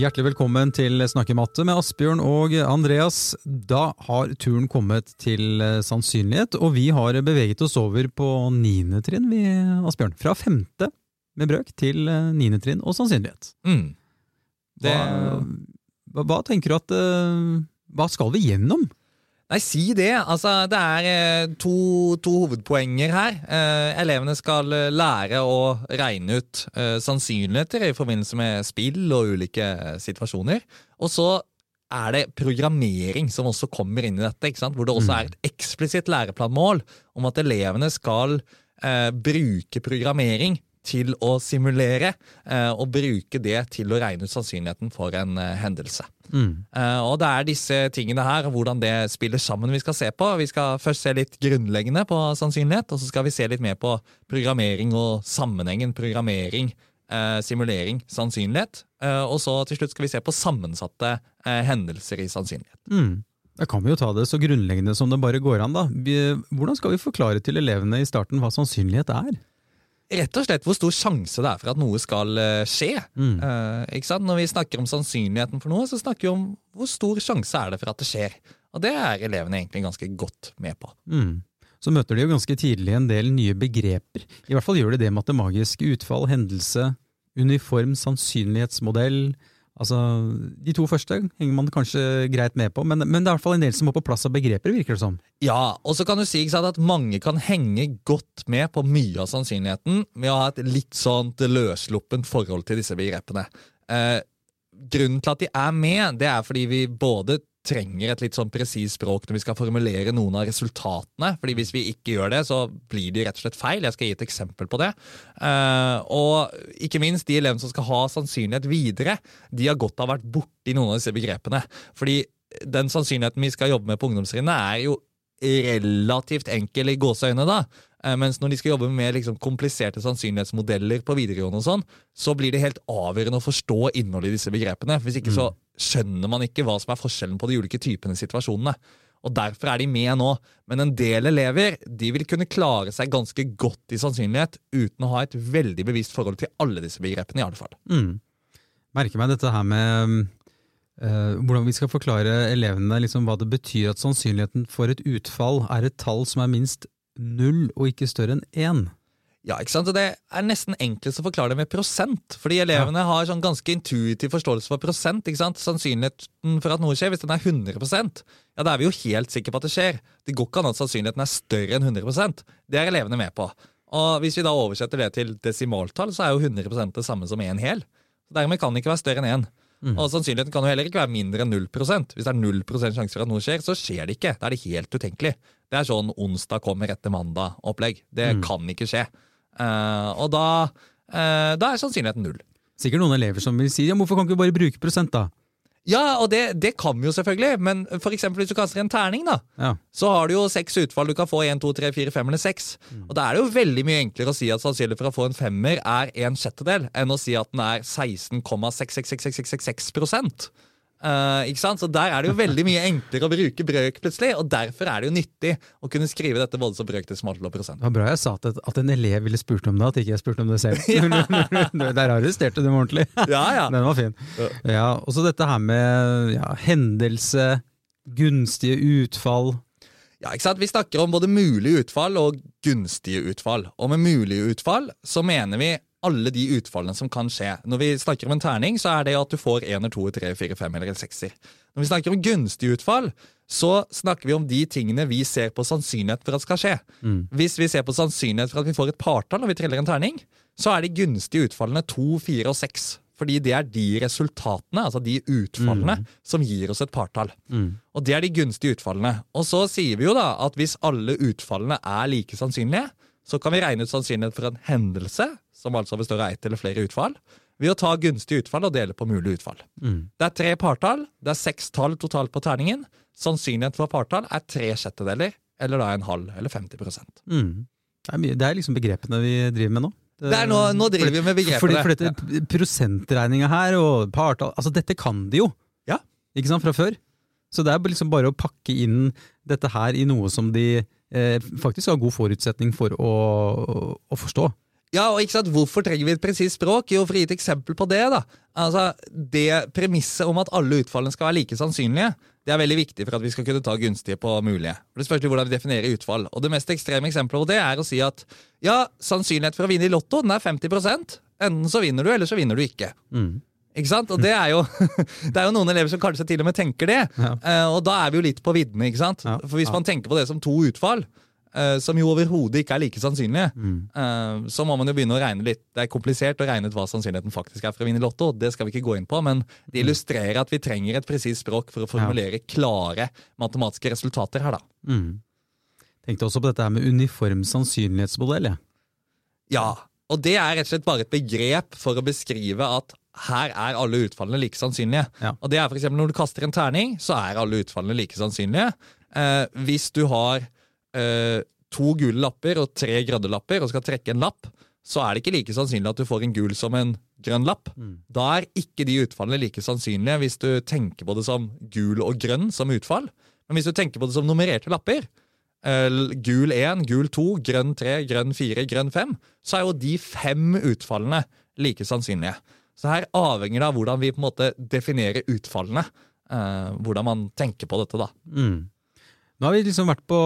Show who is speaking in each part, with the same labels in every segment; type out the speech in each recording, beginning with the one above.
Speaker 1: Hjertelig velkommen til Snakkematte med Asbjørn og Andreas. Da har turen kommet til eh, sannsynlighet, og vi har beveget oss over på niende trinn, vi, Asbjørn. Fra femte med brøk til eh, niende trinn og sannsynlighet.
Speaker 2: Mm. Det,
Speaker 1: Hva, hva, tenker du at eh, Hva skal vi gjennom?
Speaker 2: Nei, si det. Altså, det er eh, to, to hovedpoenger her. Eh, elevene skal eh, lære å regne ut eh, sannsynligheter i forbindelse med spill og ulike situasjoner. Og så er det programmering som også kommer inn i dette, hvor det også er et eksplisitt læreplanmål om at elevene skal eh, bruke programmering til å simulere, eh, og bruke det til å regne ut sannsynligheten for en eh, hendelse.
Speaker 1: Mm.
Speaker 2: Eh, og det er disse tingene her, hvordan det spiller sammen vi skal se på. Vi skal først se litt grunnleggende på sannsynlighet, og så skal vi se litt mer på programmering og sammenhengen programmering, eh, simulering, sannsynlighet. Eh, og så til slutt skal vi se på sammensatte hendelser i sannsynlighet.
Speaker 1: Mm. Da kan vi jo ta det så grunnleggende som det bare går an. da. Hvordan skal vi forklare til elevene i starten hva sannsynlighet er?
Speaker 2: Rett og slett hvor stor sjanse det er for at noe skal eh, skje.
Speaker 1: Mm.
Speaker 2: Eh? Når vi snakker om sannsynligheten for noe, så snakker vi om hvor stor sjanse er det for at det skjer. Og det er elevene egentlig ganske godt med på.
Speaker 1: Mm. Så møter de jo ganske tidlig en del nye begreper. I hvert fall gjør de det med magisk utfall, hendelse, uniform sannsynlighetsmodell. Altså, De to første henger man kanskje greit med på, men, men det er i hvert fall en del som må på plass av begreper, virker det som.
Speaker 2: Ja, og så kan du si sant, at mange kan henge godt med på mye av sannsynligheten med å ha et litt sånt løssluppent forhold til disse begrepene. Eh, grunnen til at de er med, det er fordi vi både trenger et litt sånn presist språk når vi skal formulere noen av resultatene. fordi hvis vi ikke gjør det, så blir de rett og slett feil. Jeg skal gi et eksempel på det. Eh, og ikke minst de elevene som skal ha sannsynlighet videre, de har godt av vært borti noen av disse begrepene. Fordi den sannsynligheten vi skal jobbe med på ungdomstrinnet, er jo relativt enkel i gåseøyne, da. Eh, Mens når de skal jobbe med liksom kompliserte sannsynlighetsmodeller på videregående, og sånn, så blir det helt avgjørende å forstå innholdet i disse begrepene. Hvis ikke så skjønner man ikke hva som er forskjellen på de ulike typene situasjonene. Og Derfor er de med nå. Men en del elever de vil kunne klare seg ganske godt i sannsynlighet uten å ha et veldig bevisst forhold til alle disse begrepene. i alle fall.
Speaker 1: Mm. Merker meg dette her med eh, hvordan vi skal forklare elevene liksom, hva det betyr at sannsynligheten for et utfall er et tall som er minst null og ikke større enn én.
Speaker 2: Ja, ikke sant? Og Det er nesten enklest å forklare det med prosent. Fordi elevene har sånn ganske intuitiv forståelse for prosent. ikke sant? Sannsynligheten for at noe skjer, hvis den er 100% ja, da er vi jo helt sikre på at det skjer. Det går ikke an at sannsynligheten er større enn 100% Det er elevene med på. Og Hvis vi da oversetter det til desimaltall, så er jo 100 det samme som en hel. Så Dermed kan det ikke være større enn én. Og sannsynligheten kan jo heller ikke være mindre enn 0% Hvis det er 0% sjanse for at noe skjer, så skjer det ikke. Da er det helt utenkelig. Det er sånn onsdag kommer etter mandag-opplegg. Det kan ikke skje. Uh, og da, uh, da er sannsynligheten null.
Speaker 1: Sikkert noen elever som vil si ja, hvorfor kan ikke vi bare bruke prosent, da?
Speaker 2: Ja, og det, det kan vi jo selvfølgelig, men for eksempel hvis du kaster en terning, da,
Speaker 1: Ja.
Speaker 2: så har du jo seks utfall. Du kan få 1, 2, 3, 4, 5 eller 6. Og da er det jo veldig mye enklere å si at sannsynlig for å få en femmer er en sjettedel, enn å si at den er 16,66666 Uh, ikke sant? Så Der er det jo veldig mye enklere å bruke brøk, plutselig. Og derfor er det jo nyttig å kunne skrive dette som brøk til smaltall og prosent.
Speaker 1: Det var bra jeg sa at, at en elev ville spurt om det, at ikke jeg spurte om det selv. Der arresterte du dem ordentlig.
Speaker 2: Ja, ja.
Speaker 1: Den var fin. Ja, og så dette her med ja, hendelse, gunstige utfall.
Speaker 2: Ja, ikke sant? Vi snakker om både mulige utfall og gunstige utfall. Og med mulige utfall så mener vi alle de utfallene som kan skje. Når vi snakker om en terning, så er det at du får en eller to, tre, fire, fem eller en sekser. Når vi snakker om gunstige utfall, så snakker vi om de tingene vi ser på sannsynlighet for at skal skje. Hvis vi ser på sannsynlighet for at vi får et partall når vi triller en terning, så er de gunstige utfallene to, fire og seks. Fordi det er de resultatene, altså de utfallene, som gir oss et partall. Og det er de gunstige utfallene. Og så sier vi jo da at hvis alle utfallene er like sannsynlige, så kan vi regne ut sannsynlighet for en hendelse, som altså består av ett eller flere utfall, ved å ta gunstig utfall og dele på mulig utfall. Det er tre partall, det er seks tall totalt på terningen. Sannsynlighet for partall er tre sjettedeler, eller da en halv eller 50
Speaker 1: Mm. Det, er mye, det er liksom begrepene vi driver med nå.
Speaker 2: Det er nå, nå driver vi med begrepene.
Speaker 1: Fordi, for dette prosentregninga her og partall Altså, dette kan de jo,
Speaker 2: Ja.
Speaker 1: ikke sant, fra før. Så det er liksom bare å pakke inn dette her i noe som de faktisk har god forutsetning for å, å forstå.
Speaker 2: Ja, og ikke sant, Hvorfor trenger vi et presist språk? Jo, for å gi et eksempel på det. da. Altså, Det premisset om at alle utfallene skal være like sannsynlige, det er veldig viktig for at vi skal kunne ta gunstige på mulige. For Det spørs hvordan vi definerer utfall. Og Det mest ekstreme eksempelet på det er å si at ja, sannsynlighet for å vinne i Lotto den er 50% Enten så vinner du, eller så vinner du ikke.
Speaker 1: Mm.
Speaker 2: Ikke sant? Og det er, jo, det er jo noen elever som kanskje til og med tenker det.
Speaker 1: Ja.
Speaker 2: Uh, og da er vi jo litt på viddene. ikke sant?
Speaker 1: Ja.
Speaker 2: For hvis man tenker på det som to utfall, uh, som jo overhodet ikke er like sannsynlige,
Speaker 1: Mm.
Speaker 2: uh, så må man jo begynne å regne litt. Det er komplisert å regne ut hva sannsynligheten faktisk er for å vinne Lotto. Det skal vi ikke gå inn på, men det illustrerer at vi trenger et presist språk for å formulere klare matematiske resultater her, da.
Speaker 1: Mm. Tenkte også på dette her med uniform sannsynlighetsmodell. Ja.
Speaker 2: Ja, og det er rett og slett bare et begrep for å beskrive at her er alle utfallene like sannsynlige.
Speaker 1: Ja.
Speaker 2: Og det er for Når du kaster en terning, så er alle utfallene like sannsynlige. Eh, hvis du har eh, to gule lapper og tre grønne lapper og skal trekke en lapp, så er det ikke like sannsynlig at du får en gul som en grønn lapp. Da er ikke de utfallene like sannsynlige hvis du tenker på det som gul og grønn som utfall. Men hvis du tenker på det som nummererte lapper, eh, gul 1, gul 2, grønn 3, grønn 4, grønn 5, så er jo de fem utfallene like sannsynlige. Så her avhenger det av hvordan vi på en måte definerer utfallene. Eh, hvordan man tenker på dette, da.
Speaker 1: Mm. Nå har vi liksom vært på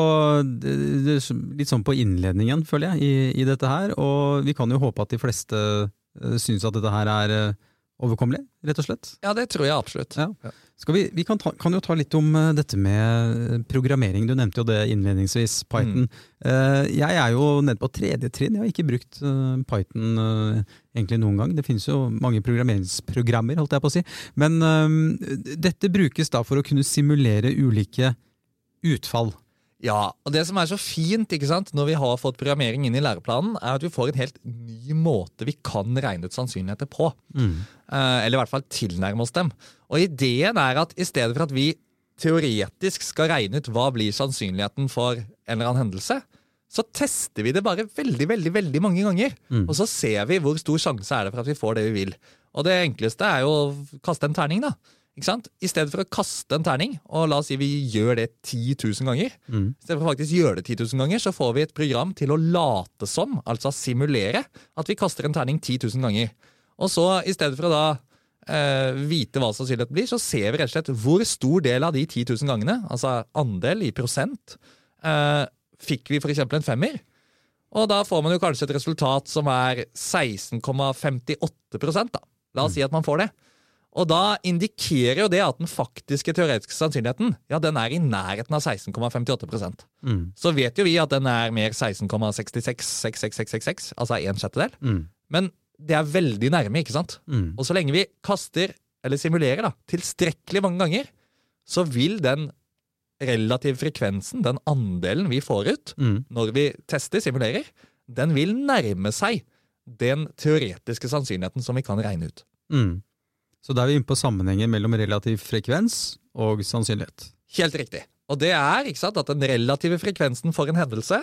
Speaker 1: litt sånn på innledningen, føler jeg, i, i dette her. Og vi kan jo håpe at de fleste uh, syns at dette her er eh, overkommelig, rett og slett.
Speaker 2: Ja, det tror jeg absolutt.
Speaker 1: Ja. Skal vi, vi kan, ta, kan jo ta litt om eh, dette med programmering. Du nevnte jo det innledningsvis, Python. Mm. jeg er jo nede på tredje trinn. Jeg har ikke brukt eh, Python eh, egentlig noen gang. Det finnes jo mange programmeringsprogrammer, holdt jeg på å si. Men eh, dette brukes da for å kunne simulere ulike utfall.
Speaker 2: Ja, og det som er så fint ikke sant, når vi har fått programmering inn i læreplanen, er at vi får en helt ny måte vi kan regne ut sannsynligheter på.
Speaker 1: Mm.
Speaker 2: Eh, eller i hvert fall tilnærme oss dem. Og ideen er at i stedet for at vi teoretisk skal regne ut hva blir sannsynligheten for en eller annen hendelse, så tester vi det bare veldig veldig, veldig mange ganger.
Speaker 1: Mm.
Speaker 2: Og så ser vi hvor stor sjanse er det for at vi får det vi vil. Og det enkleste er jo å kaste en terning, da. Ikke sant? I stedet for å kaste en terning, og la oss si vi gjør det 10 000 ganger,
Speaker 1: Mm.
Speaker 2: i stedet for å faktisk gjøre det 10 000 ganger, så får vi et program til å late som, altså simulere, at vi kaster en terning 10 000 ganger. Og så, i stedet for å da eh, vite hva sannsynligheten blir, så ser vi rett og slett hvor stor del av de 10 000 gangene, altså andel i prosent, eh, fikk vi f.eks. en femmer. Og da får man jo kanskje et resultat som er 16,58 da. La oss si at man får det. Og da indikerer jo det at den faktiske teoretiske sannsynligheten ja, den er i nærheten av 16,58
Speaker 1: Mm.
Speaker 2: Så vet jo vi at den er mer 16,666666, altså en sjettedel.
Speaker 1: Mm.
Speaker 2: Men det er veldig nærme, ikke sant?
Speaker 1: Mm.
Speaker 2: Og så lenge vi kaster, eller simulerer, da, tilstrekkelig mange ganger, så vil den relative frekvensen, den andelen vi får ut
Speaker 1: Mm.
Speaker 2: når vi tester, simulerer, den vil nærme seg den teoretiske sannsynligheten som vi kan regne ut.
Speaker 1: Mm. Så da er vi inne på sammenhengen mellom relativ frekvens og sannsynlighet.
Speaker 2: Helt riktig. Og det er ikke sant, at den relative frekvensen for en hendelse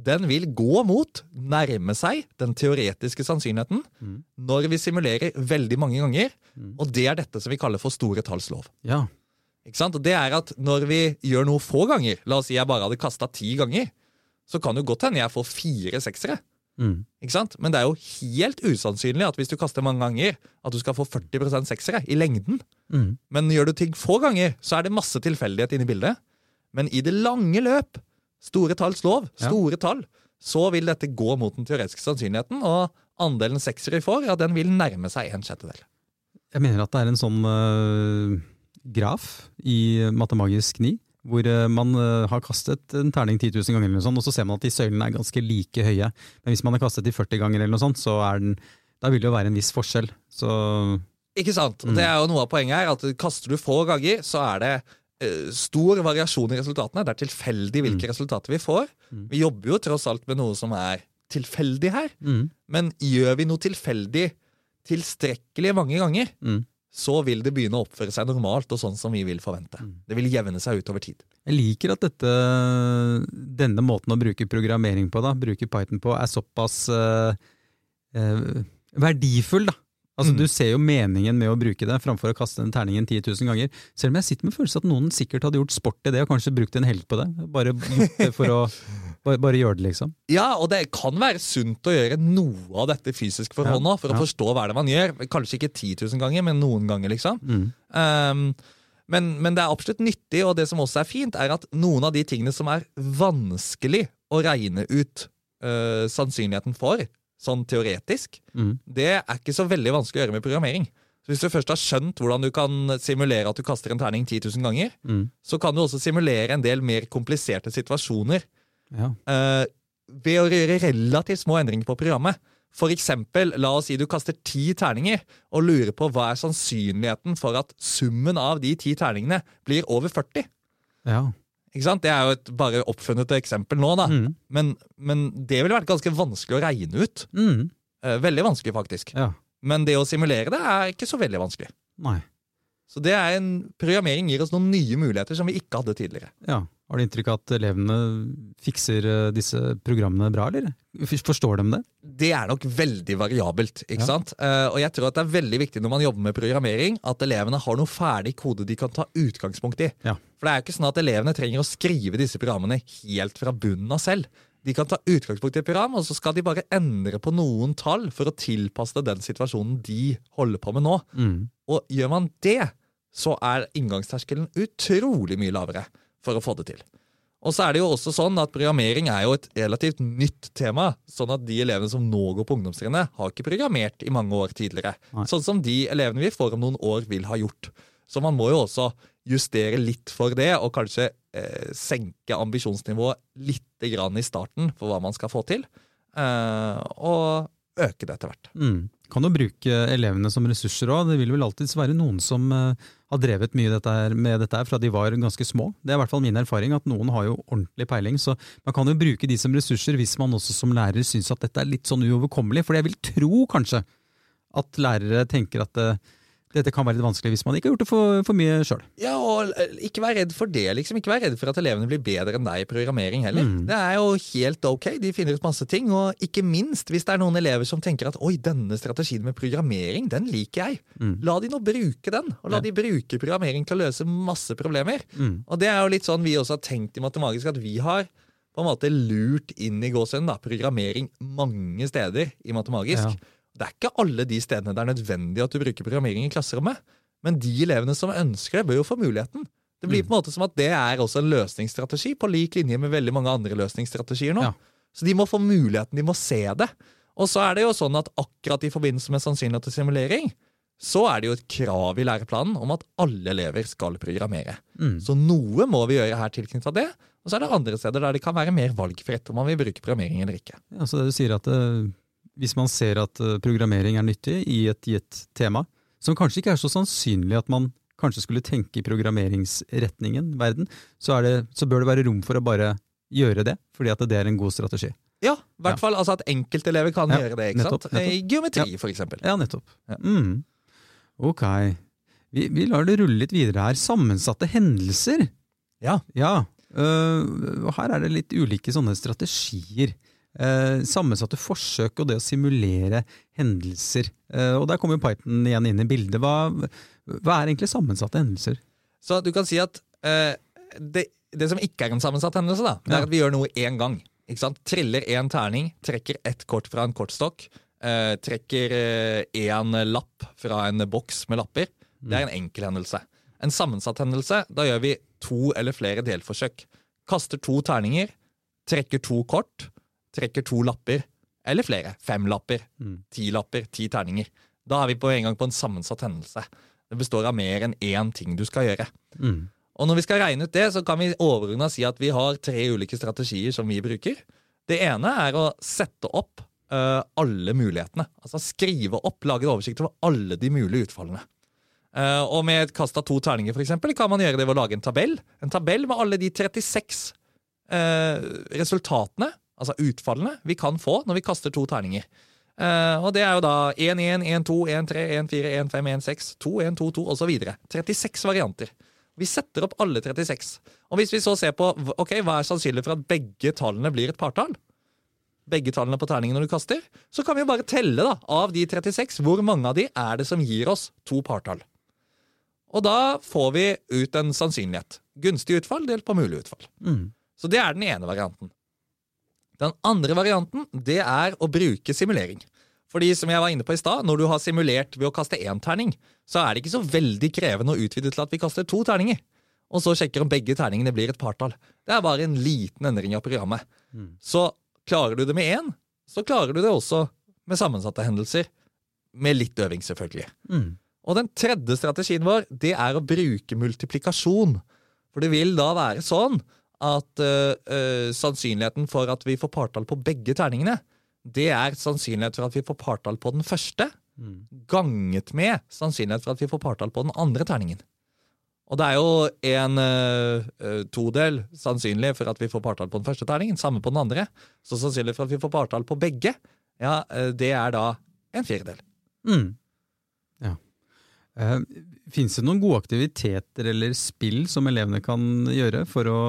Speaker 2: den vil gå mot, nærme seg, den teoretiske sannsynligheten
Speaker 1: Mm.
Speaker 2: når vi simulerer veldig mange ganger.
Speaker 1: Mm.
Speaker 2: Og det er dette som vi kaller for store talls lov.
Speaker 1: Ja.
Speaker 2: Ikke sant? Og det er at når vi gjør noe få ganger, la oss si jeg bare hadde kasta ti ganger, så kan det godt hende jeg får fire seksere.
Speaker 1: Mm.
Speaker 2: Ikke sant? Men det er jo helt usannsynlig at hvis du kaster mange ganger, at du skal få 40% seksere i lengden.
Speaker 1: Mm.
Speaker 2: Men gjør du ting få ganger, så er det masse tilfeldighet inne i bildet. Men i det lange løp, store talls lov,
Speaker 1: Ja.
Speaker 2: store tall, så vil dette gå mot den teoretiske sannsynligheten, og andelen seksere vi får, ja, den vil nærme seg en sjettedel.
Speaker 1: Jeg mener at det er en sånn uh, graf i Matemagisk 9, hvor øh, man øh, har kastet en terning 10 000 ganger, eller noe sånt, og så ser man at de søylene er ganske like høye. Men hvis man har kastet de 40 ganger, eller noe sånt, så er den, da vil det jo være en viss forskjell. Så
Speaker 2: Ikke sant?
Speaker 1: Mm.
Speaker 2: Det er jo noe av poenget her, at kaster du få ganger, så er det eh, stor variasjon i resultatene. Det er tilfeldig hvilke resultater vi får.
Speaker 1: Mm.
Speaker 2: Vi jobber jo tross alt med noe som er tilfeldig her.
Speaker 1: mm,
Speaker 2: Men gjør vi noe tilfeldig tilstrekkelig mange ganger,
Speaker 1: mm.
Speaker 2: Så vil det begynne å oppføre seg normalt og sånn som vi vil forvente.
Speaker 1: Mm.
Speaker 2: Det vil jevne seg ut over tid.
Speaker 1: Jeg liker at dette, denne måten å bruke programmering på, da, bruke Python på, er såpass eh, øh, verdifull. da. Altså,
Speaker 2: Mm.
Speaker 1: Du ser jo meningen med å bruke det, framfor å kaste den terningen 10 000 ganger. Selv om jeg sitter med følelsen at noen sikkert hadde gjort sport i det, og kanskje brukt en helg på det. Bare gjort det for å bare, bare gjøre det, liksom.
Speaker 2: Ja, og det kan være sunt å gjøre noe av dette fysisk for
Speaker 1: Ja,
Speaker 2: hånda, for for
Speaker 1: ja.
Speaker 2: å forstå hva det er man gjør. Kanskje ikke 10 000 ganger, men noen ganger, liksom.
Speaker 1: Mm.
Speaker 2: Um, men, men det er absolutt nyttig, og det som også er fint, er at noen av de tingene som er vanskelig å regne ut uh, sannsynligheten for, sånn teoretisk,
Speaker 1: Mm.
Speaker 2: det er ikke så veldig vanskelig å gjøre med programmering. Så Hvis du først har skjønt hvordan du kan simulere at du kaster en terning 10 000 ganger,
Speaker 1: Mm.
Speaker 2: så kan du også simulere en del mer kompliserte situasjoner
Speaker 1: Ja.
Speaker 2: uh, ved å gjøre relativt små endringer på programmet. For eksempel, la oss si du kaster ti terninger og lurer på hva er sannsynligheten for at summen av de ti terningene blir over 40.
Speaker 1: ja.
Speaker 2: Ikke sant? Det er jo et bare oppfunnet eksempel nå, da.
Speaker 1: Mm.
Speaker 2: Men, men det ville vært ganske vanskelig å regne ut.
Speaker 1: Mm.
Speaker 2: Eh, veldig vanskelig, faktisk.
Speaker 1: ja.
Speaker 2: Men det å simulere det er ikke så veldig vanskelig.
Speaker 1: Nei.
Speaker 2: Så det er en, programmering gir oss noen nye muligheter som vi ikke hadde tidligere.
Speaker 1: Ja. Har du inntrykk av at elevene fikser eh, disse programmene bra, eller? Forstår de det?
Speaker 2: Det er nok veldig variabelt. ikke
Speaker 1: Ja.
Speaker 2: sant? Eh, og jeg tror at det er veldig viktig når man jobber med programmering, at elevene har noe ferdig kode de kan ta utgangspunkt i.
Speaker 1: Ja.
Speaker 2: For det er jo ikke sånn at elevene trenger å skrive disse programmene helt fra bunnen av selv. De kan ta utgangspunkt i et program, og så skal de bare endre på noen tall for å tilpasse det den situasjonen de holder på med nå.
Speaker 1: Mm.
Speaker 2: Og gjør man det, så er inngangsterskelen utrolig mye lavere for å få det til. Og så er det jo også sånn at Programmering er jo et relativt nytt tema. sånn at De elevene som nå går på ungdomstrinnet, har ikke programmert i mange år tidligere.
Speaker 1: Nei.
Speaker 2: Sånn som de elevene vi får om noen år, vil ha gjort. Så man må jo også justere litt for det, og kanskje eh, senke ambisjonsnivået litt grann i starten for hva man skal få til. Eh, og øke det etter hvert.
Speaker 1: Mm. Kan jo bruke elevene som ressurser òg. Det vil vel alltids være noen som eh, har drevet mye dette her, med dette her fra de var ganske små. Det er i hvert fall min erfaring, at noen har jo ordentlig peiling. Så man kan jo bruke de som ressurser hvis man også som lærer syns at dette er litt sånn uoverkommelig. For jeg vil tro kanskje at lærere tenker at eh, dette kan være litt vanskelig hvis man ikke har gjort det for, for mye sjøl.
Speaker 2: Ja, og eh, ikke vær redd for det, liksom. Ikke vær redd for at elevene blir bedre enn deg i programmering heller.
Speaker 1: Mm.
Speaker 2: Det er jo helt ok, de finner ut masse ting. Og ikke minst hvis det er noen elever som tenker at oi, denne strategien med programmering, den liker jeg.
Speaker 1: Mm.
Speaker 2: La de nå bruke den, og la
Speaker 1: Ja.
Speaker 2: de bruke programmering til å løse masse problemer.
Speaker 1: Mm.
Speaker 2: Og det er jo litt sånn vi også har tenkt i Matematisk at vi har på en måte lurt inn i gåsehudene da, programmering mange steder i Matematisk.
Speaker 1: Ja.
Speaker 2: Det er ikke alle de stedene det er nødvendig at du bruker programmering i klasserommet. Men de elevene som ønsker det, bør jo få muligheten. Det blir
Speaker 1: Mm.
Speaker 2: på en måte som at det er også en løsningsstrategi, på lik linje med veldig mange andre løsningsstrategier nå.
Speaker 1: Ja.
Speaker 2: Så de må få muligheten, de må se det. Og så er det jo sånn at akkurat i forbindelse med sannsynlighet til simulering, så er det jo et krav i læreplanen om at alle elever skal programmere.
Speaker 1: Mm.
Speaker 2: Så noe må vi gjøre her tilknyttet det. Og så er det andre steder der det kan være mer valgfritt om man vil bruke programmering eller ikke.
Speaker 1: Ja, så det du sier at eh, hvis man ser at eh, programmering er nyttig i et gitt tema, som kanskje ikke er så sannsynlig at man kanskje skulle tenke i programmeringsretningen verden, så, er det, så bør det være rom for å bare gjøre det, fordi at det er en god strategi.
Speaker 2: Ja, i hvert
Speaker 1: Ja.
Speaker 2: fall altså at enkeltelever kan
Speaker 1: Ja,
Speaker 2: gjøre det. ikke
Speaker 1: nettopp,
Speaker 2: sant?
Speaker 1: nettopp.
Speaker 2: I geometri, for eksempel.
Speaker 1: Ja, nettopp.
Speaker 2: Ja.
Speaker 1: Mm. Ok. Vi, vi lar det rulle litt videre her. Sammensatte hendelser.
Speaker 2: Ja.
Speaker 1: Ja. Uh, her er det litt ulike sånne strategier. Eh, sammensatte forsøk og det å simulere hendelser. Eh, og der kommer jo Python igjen inn i bildet. Hva, hva er egentlig sammensatte hendelser?
Speaker 2: Så du kan si at eh, det, det som ikke er en sammensatt hendelse, da, det er at vi gjør noe én gang. Triller én terning, trekker ett kort fra en kortstokk, eh, trekker én lapp fra en boks med lapper. Det er en enkel hendelse. En sammensatt hendelse, da gjør vi to eller flere delforsøk. Kaster to terninger, trekker to kort, trekker to lapper, eller flere. Fem lapper,
Speaker 1: Mm.
Speaker 2: ti lapper, ti terninger. Da er vi på en gang på en sammensatt hendelse. Det består av mer enn én ting du skal gjøre.
Speaker 1: Mm.
Speaker 2: Og når vi skal regne ut det, så kan vi overordna si at vi har tre ulike strategier som vi bruker. Det ene er å sette opp eh, alle mulighetene. Altså skrive opp, lage en oversikt over alle de mulige utfallene. Uh, og med et kast av to terninger for eksempel, kan man gjøre det ved å lage en tabell. En tabell med alle de 36 uh, resultatene, altså utfallene, vi kan få når vi kaster to terninger. Uh, og det er jo da 1-1, 1-2, 1-3, 1-4, 1-5, 1-6, 2, 1, 2, 2 osv. 36 varianter. Vi setter opp alle 36. Og hvis vi så ser på ok, hva er sannsynlig for at begge tallene blir et partall, begge tallene på terningen når du kaster, så kan vi jo bare telle da, av de 36 hvor mange av de er det som gir oss to partall. Og da får vi ut en sannsynlighet. Gunstig utfall delt på mulig utfall.
Speaker 1: Mm.
Speaker 2: Så det er den ene varianten. Den andre varianten det er å bruke simulering. Fordi som jeg var inne på i stad, Når du har simulert ved å kaste én terning, så er det ikke så veldig krevende å utvide til at vi kaster to terninger. Og så sjekker om begge terningene blir et partall. Det er bare en liten endring av programmet.
Speaker 1: Mm.
Speaker 2: Så klarer du det med én, så klarer du det også med sammensatte hendelser. Med litt øving, selvfølgelig.
Speaker 1: Mm.
Speaker 2: Og den tredje strategien vår det er å bruke multiplikasjon. For det vil da være sånn at uh, sannsynligheten for at vi får partall på begge terningene, det er sannsynlighet for at vi får partall på den første,
Speaker 1: Mm.
Speaker 2: ganget med sannsynlighet for at vi får partall på den andre terningen. Og det er jo en øh, todel sannsynlig for at vi får partall på den første terningen, samme på den andre. Så sannsynlighet for at vi får partall på begge, ja, det er da en fjerdedel.
Speaker 1: Mm. Ja. Fins det noen gode aktiviteter eller spill som elevene kan gjøre for å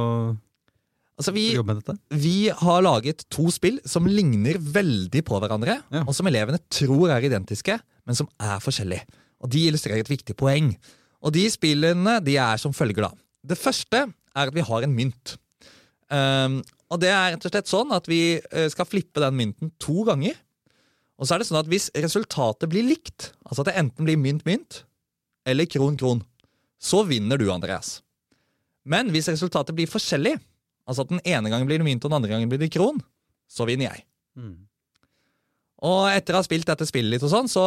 Speaker 2: Altså vi,
Speaker 1: jobbe med dette?
Speaker 2: Vi har laget to spill som ligner veldig på hverandre,
Speaker 1: Ja.
Speaker 2: og som elevene tror er identiske, men som er forskjellige. Og De illustrerer et viktig poeng. Og De spillene de er som følger. da. Det første er at vi har en mynt. Um, og Det er rett og slett sånn at vi eh, skal flippe den mynten to ganger. Og så er det sånn at Hvis resultatet blir likt, altså at det enten blir mynt-mynt eller kron-kron, så vinner du, Andreas. Men hvis resultatet blir forskjellig, Altså at den ene gangen blir det mynt, og den andre gangen blir det kron. Så vinner jeg.
Speaker 1: Mm.
Speaker 2: Og etter å ha spilt dette spillet litt og sånn, så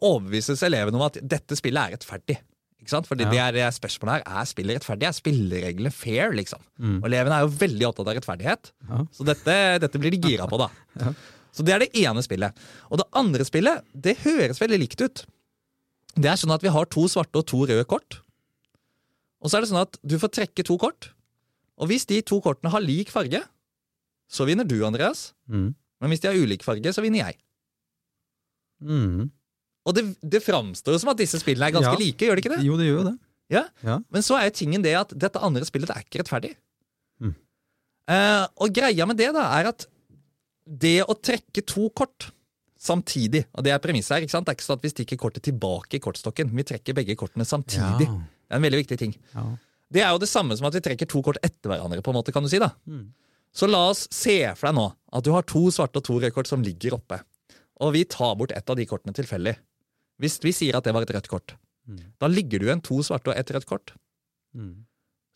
Speaker 2: overbevises elevene om at dette spillet er rettferdig. Ikke sant? Fordi
Speaker 1: Ja.
Speaker 2: det er det spørsmålet her. Er spillet rettferdig? Er spillereglene fair, liksom?
Speaker 1: Mm.
Speaker 2: Og elevene er jo veldig opptatt av rettferdighet.
Speaker 1: Ja.
Speaker 2: Så dette, dette blir de gira på, da.
Speaker 1: Ja.
Speaker 2: Så det er det ene spillet. Og det andre spillet, det høres veldig likt ut. Det er sånn at vi har to svarte og to røde kort. Og så er det sånn at du får trekke to kort. Og hvis de to kortene har lik farge, så vinner du, Andreas.
Speaker 1: Mm.
Speaker 2: Men hvis de har ulik farge, så vinner jeg.
Speaker 1: Mm.
Speaker 2: Og det, det framstår jo som at disse spillene er ganske
Speaker 1: Ja.
Speaker 2: like, gjør det ikke det?
Speaker 1: Jo, det gjør jo det.
Speaker 2: Ja.
Speaker 1: Ja.
Speaker 2: Men så er jo tingen det at dette andre spillet det er ikke rettferdig.
Speaker 1: Mm.
Speaker 2: Eh, og greia med det da er at det å trekke to kort samtidig, og det er premisset her, ikke sant? det er ikke sånn at vi stikker kortet tilbake i kortstokken, vi trekker begge kortene samtidig.
Speaker 1: Ja.
Speaker 2: Det er en veldig viktig ting.
Speaker 1: Ja.
Speaker 2: Det er jo det samme som at vi trekker to kort etter hverandre, på en måte, kan du si da.
Speaker 1: Mm.
Speaker 2: Så la oss se for deg nå at du har to svarte og to røde kort som ligger oppe. Og vi tar bort et av de kortene tilfeldig. Hvis vi sier at det var et rødt kort,
Speaker 1: Mm.
Speaker 2: da ligger du igjen to svarte og ett rødt kort.
Speaker 1: Mm.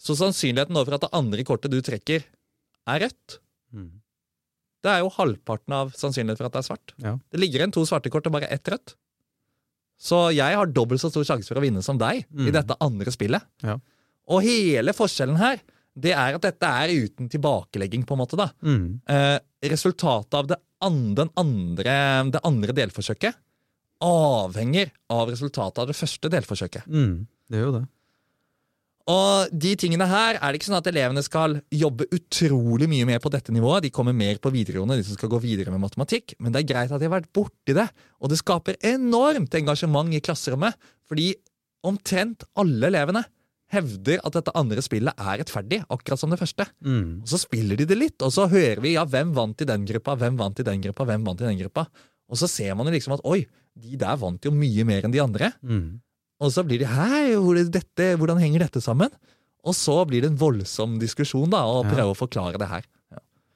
Speaker 2: Så sannsynligheten for at det andre kortet du trekker, er rødt,
Speaker 1: Mm.
Speaker 2: Det er jo halvparten av sannsynligheten for at det er svart.
Speaker 1: Ja.
Speaker 2: Det ligger igjen to svarte kort og bare ett rødt. Så jeg har dobbelt så stor sjanse for å vinne som deg i
Speaker 1: Mm.
Speaker 2: dette andre spillet.
Speaker 1: Ja.
Speaker 2: Og hele forskjellen her, det er at dette er uten tilbakelegging, på en måte. da.
Speaker 1: Mm.
Speaker 2: Eh, resultatet av det, an, den andre, det andre delforsøket avhenger av resultatet av det første delforsøket.
Speaker 1: Mm. Det gjør jo det.
Speaker 2: Og de tingene her er det ikke sånn at elevene skal jobbe utrolig mye mer på dette nivået. De kommer mer på videregående, de som skal gå videre med matematikk. Men det er greit at de har vært borti det. Og det skaper enormt engasjement i klasserommet. Fordi omtrent alle elevene hevder at dette andre spillet er rettferdig, akkurat som det første.
Speaker 1: Mm.
Speaker 2: Og så spiller de det litt, og så hører vi ja, hvem vant i den gruppa, hvem vant i den gruppa, hvem vant i den gruppa. Og så ser man jo liksom at oi, de der vant jo mye mer enn de andre.
Speaker 1: Mm.
Speaker 2: Og så blir det hei, hvor dette, hvordan henger dette sammen? Og så blir det en voldsom diskusjon da, og
Speaker 1: Ja.
Speaker 2: prøve å forklare det her.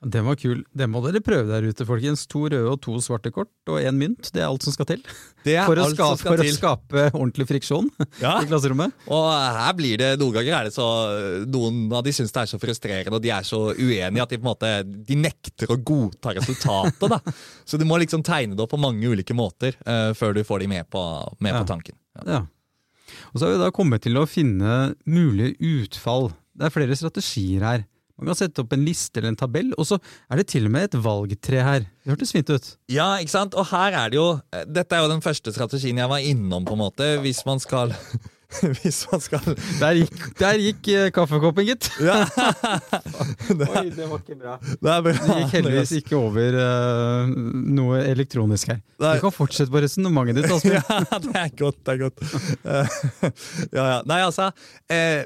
Speaker 1: Den var kul. Det må dere prøve der ute, folkens. To røde og to svarte kort og én mynt. Det er alt som skal til
Speaker 2: Det
Speaker 1: for å,
Speaker 2: skape, skal
Speaker 1: for å skape ordentlig friksjon
Speaker 2: Ja.
Speaker 1: i klasserommet.
Speaker 2: Og her blir det, Noen ganger er det så Noen av de syns det er så frustrerende, og de er så uenige at de på en måte De nekter å godta resultatet. da. Så du må liksom tegne det opp på mange ulike måter uh, før du får de med på, med
Speaker 1: Ja.
Speaker 2: på tanken. Ja.
Speaker 1: Og så har vi da kommet til å finne mulige utfall. Det er flere strategier her. Man kan sette opp en liste eller en tabell, og så er det til og med et valgtre her. Det hørtes fint ut.
Speaker 2: Ja, ikke sant? Og her er det jo eh, Dette er jo den første strategien jeg var innom, på en måte, hvis man skal Hvis man skal
Speaker 1: Der gikk, der gikk eh, kaffekoppen, gitt.
Speaker 2: Ja.
Speaker 1: Oi, det var ikke bra.
Speaker 2: Det er bra.
Speaker 1: Det gikk heldigvis ikke over noe elektronisk her.
Speaker 2: Nei.
Speaker 1: Du kan fortsette på resonnementet ditt. Asbjørn.
Speaker 2: Ja, det er godt. Det er godt. Eh, ja, ja. Nei, altså eh,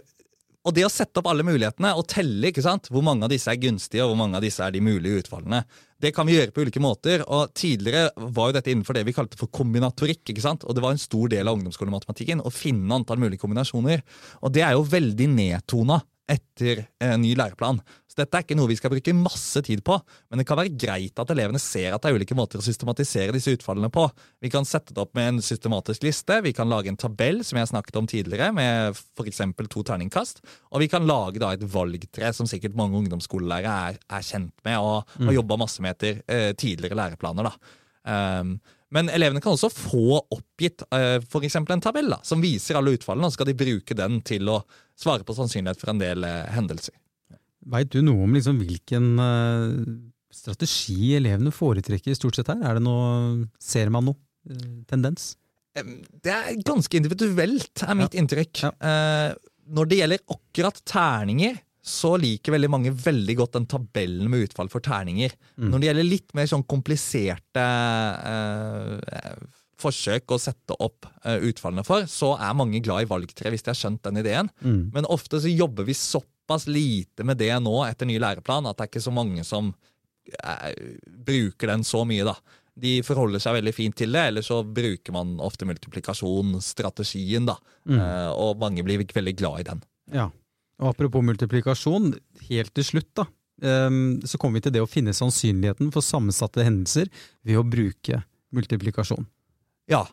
Speaker 2: Og det å sette opp alle mulighetene og telle ikke sant? hvor mange av disse er gunstige, og hvor mange av disse er de mulige utfallene, Det kan vi gjøre på ulike måter. og Tidligere var jo dette innenfor det vi kalte for kombinatorikk. ikke sant? Og Det var en stor del av ungdomsskolematematikken å finne antall mulige kombinasjoner. Og Det er jo veldig nedtona etter en ny læreplan. Så Dette er ikke noe vi skal bruke masse tid på, men det kan være greit at elevene ser at det er ulike måter å systematisere disse utfallene på. Vi kan sette det opp med en systematisk liste, vi kan lage en tabell som jeg snakket om tidligere, med f.eks. to terningkast, og vi kan lage da et valgtre som sikkert mange ungdomsskolelærere er, er kjent med og har mm. jobba masse med etter eh, tidligere læreplaner. da. Um, men elevene kan også få oppgitt uh, f.eks. en tabell da, som viser alle utfallene, og så skal de bruke den til å svare på sannsynlighet for en del uh, hendelser.
Speaker 1: Veit du noe om liksom hvilken uh, strategi elevene foretrekker stort sett her? Er det noe, Ser man noe tendens?
Speaker 2: Det er ganske individuelt, er mitt ja. inntrykk. Ja. når det gjelder akkurat terninger, så liker veldig mange veldig godt den tabellen med utfall for terninger. Mm. Når det gjelder litt mer sånn kompliserte eh, forsøk å sette opp eh, utfallene for, så er mange glad i valgtre, hvis de har skjønt den ideen. Mm. Men ofte så jobber vi såpass lite med det nå etter ny læreplan at det er ikke så mange som eh, bruker den så mye, da. De forholder seg veldig fint til det, eller så bruker man ofte multiplikasjonsstrategien, da. Mm. Eh, og mange blir veldig glad i den.
Speaker 1: Ja. Og Apropos multiplikasjon, helt til slutt da, ehm, så kommer vi til det å finne sannsynligheten for sammensatte hendelser ved å bruke multiplikasjon.
Speaker 2: Ja,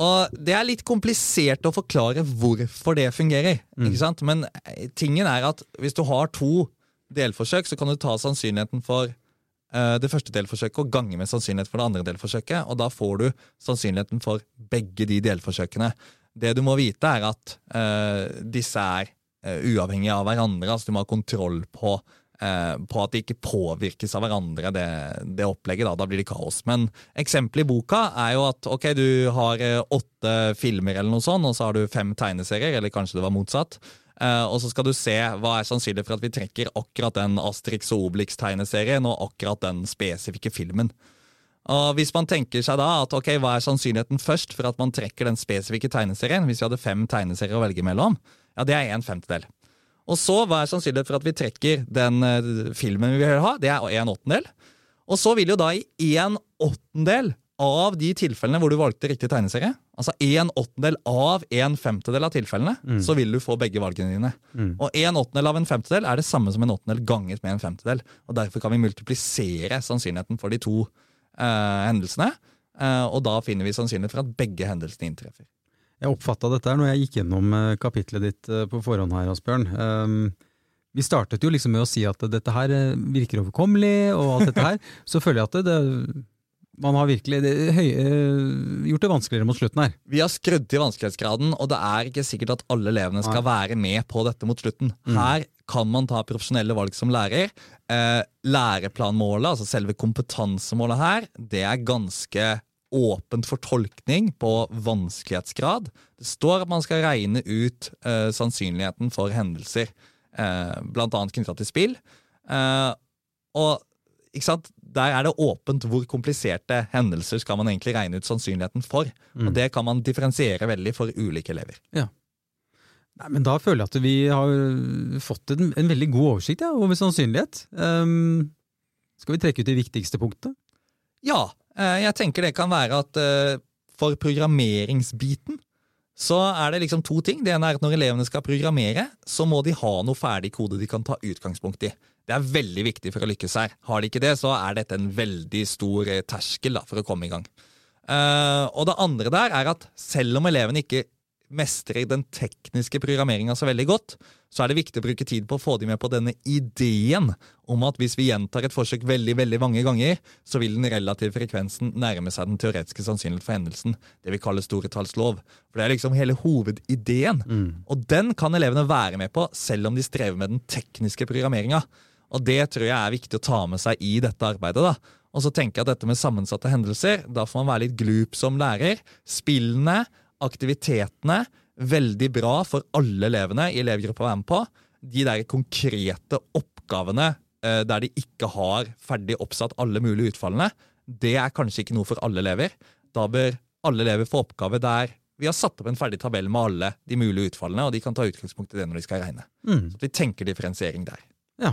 Speaker 2: og det er litt komplisert å forklare hvorfor det fungerer. Mm. ikke sant? Men eh, tingen er at hvis du har to delforsøk, så kan du ta sannsynligheten for uh, det første delforsøket og gange med sannsynligheten for det andre delforsøket, og da får du sannsynligheten for begge de delforsøkene. Det du må vite, er at uh, disse er uavhengig av hverandre. altså Du må ha kontroll på, uh, på at de ikke påvirkes av hverandre, det, det opplegget. Da. da blir det kaos. Men eksempelet i boka er jo at ok, du har uh, åtte filmer, eller noe sånt, og så har du fem tegneserier, eller kanskje det var motsatt. og så skal du se hva er sannsynlig for at vi trekker akkurat den Asterix og Obelix-tegneserien og akkurat den spesifikke filmen. Og Hvis man tenker seg da at ok, hva er sannsynligheten først for at man trekker den spesifikke tegneserien, hvis vi hadde fem tegneserier å velge mellom, ja, det er en femtedel. Og så, hva er sannsynligheten for at vi trekker den uh, filmen vi vil ha? Det er en åttendel. Og så vil jo da i en åttendel av de tilfellene hvor du valgte riktig tegneserie, altså en åttendel av en femtedel av tilfellene, mm. så vil du få begge valgene dine. Mm. Og en åttendel av en femtedel er det samme som en åttendel ganget med en femtedel. Og Derfor kan vi multiplisere sannsynligheten for de to uh, hendelsene, uh, og da finner vi sannsynlighet for at begge hendelsene inntreffer.
Speaker 1: Jeg oppfatta dette her når jeg gikk gjennom eh, kapitlet ditt eh, på forhånd her, Asbjørn. Um, vi startet jo liksom med å si at dette her eh, virker overkommelig, og alt dette her. Så føler jeg at det, det man har virkelig det, høy, gjort det vanskeligere mot slutten her.
Speaker 2: Vi har skrudd til vanskelighetsgraden, og det er ikke sikkert at alle elevene skal være med på dette mot slutten. Mm. Her kan man ta profesjonelle valg som lærer. Læreplanmålet, altså selve kompetansemålet her, det er ganske åpent for tolkning på vanskelighetsgrad. Det står at man skal regne ut eh, sannsynligheten for hendelser, eh, bl.a. knytta til spill. Eh, og der er det åpent hvor kompliserte hendelser skal man egentlig regne ut sannsynligheten for. Mm. Og det kan man differensiere veldig for ulike elever.
Speaker 1: Ja. Nei, men Da føler jeg at vi har fått en, en veldig god oversikt ja, over sannsynlighet. Um, skal vi trekke ut de viktigste punktene?
Speaker 2: Ja, jeg tenker det kan være at eh, for programmeringsbiten så er det liksom to ting. Det ene er at Når elevene skal programmere, så må de ha noe ferdig kode de kan ta utgangspunkt i. Det er veldig viktig for å lykkes her. Har de ikke det, så er dette en veldig stor eh, terskel da, for å komme i gang. Og det andre der er at selv om elevene ikke mestrer den tekniske programmeringa så veldig godt, så er det viktig å bruke tid på å få dem med på denne ideen om at hvis vi gjentar et forsøk veldig veldig mange ganger, så vil den relative frekvensen nærme seg den teoretiske sannsynligheten for hendelsen. Det vi kaller storetallslov. For det er liksom hele hovedideen. Mm. Og den kan elevene være med på, selv om de strever med den tekniske programmeringa. Og det tror jeg er viktig å ta med seg i dette arbeidet. da. Og så tenker jeg at dette med sammensatte hendelser, da får man være litt glup som lærer. Spillene aktivitetene veldig bra for alle elevene i elevgruppa å være med på. De der konkrete oppgavene eh, der de ikke har ferdig oppsatt alle mulige utfallene, det er kanskje ikke noe for alle elever. Da bør alle elever få oppgave der vi har satt opp en ferdig tabell med alle de mulige utfallene, og de kan ta utgangspunkt i det når de skal regne. Mm. Så vi tenker differensiering der.
Speaker 1: Ja.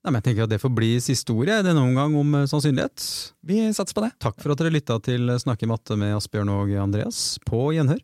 Speaker 1: Nei, men jeg tenker at Det får bli siste ordet i denne omgang om eh, sannsynlighet.
Speaker 2: Vi satser på det.
Speaker 1: Takk for at dere lytta til Snakke matte med Asbjørn og Andreas. På gjenhør.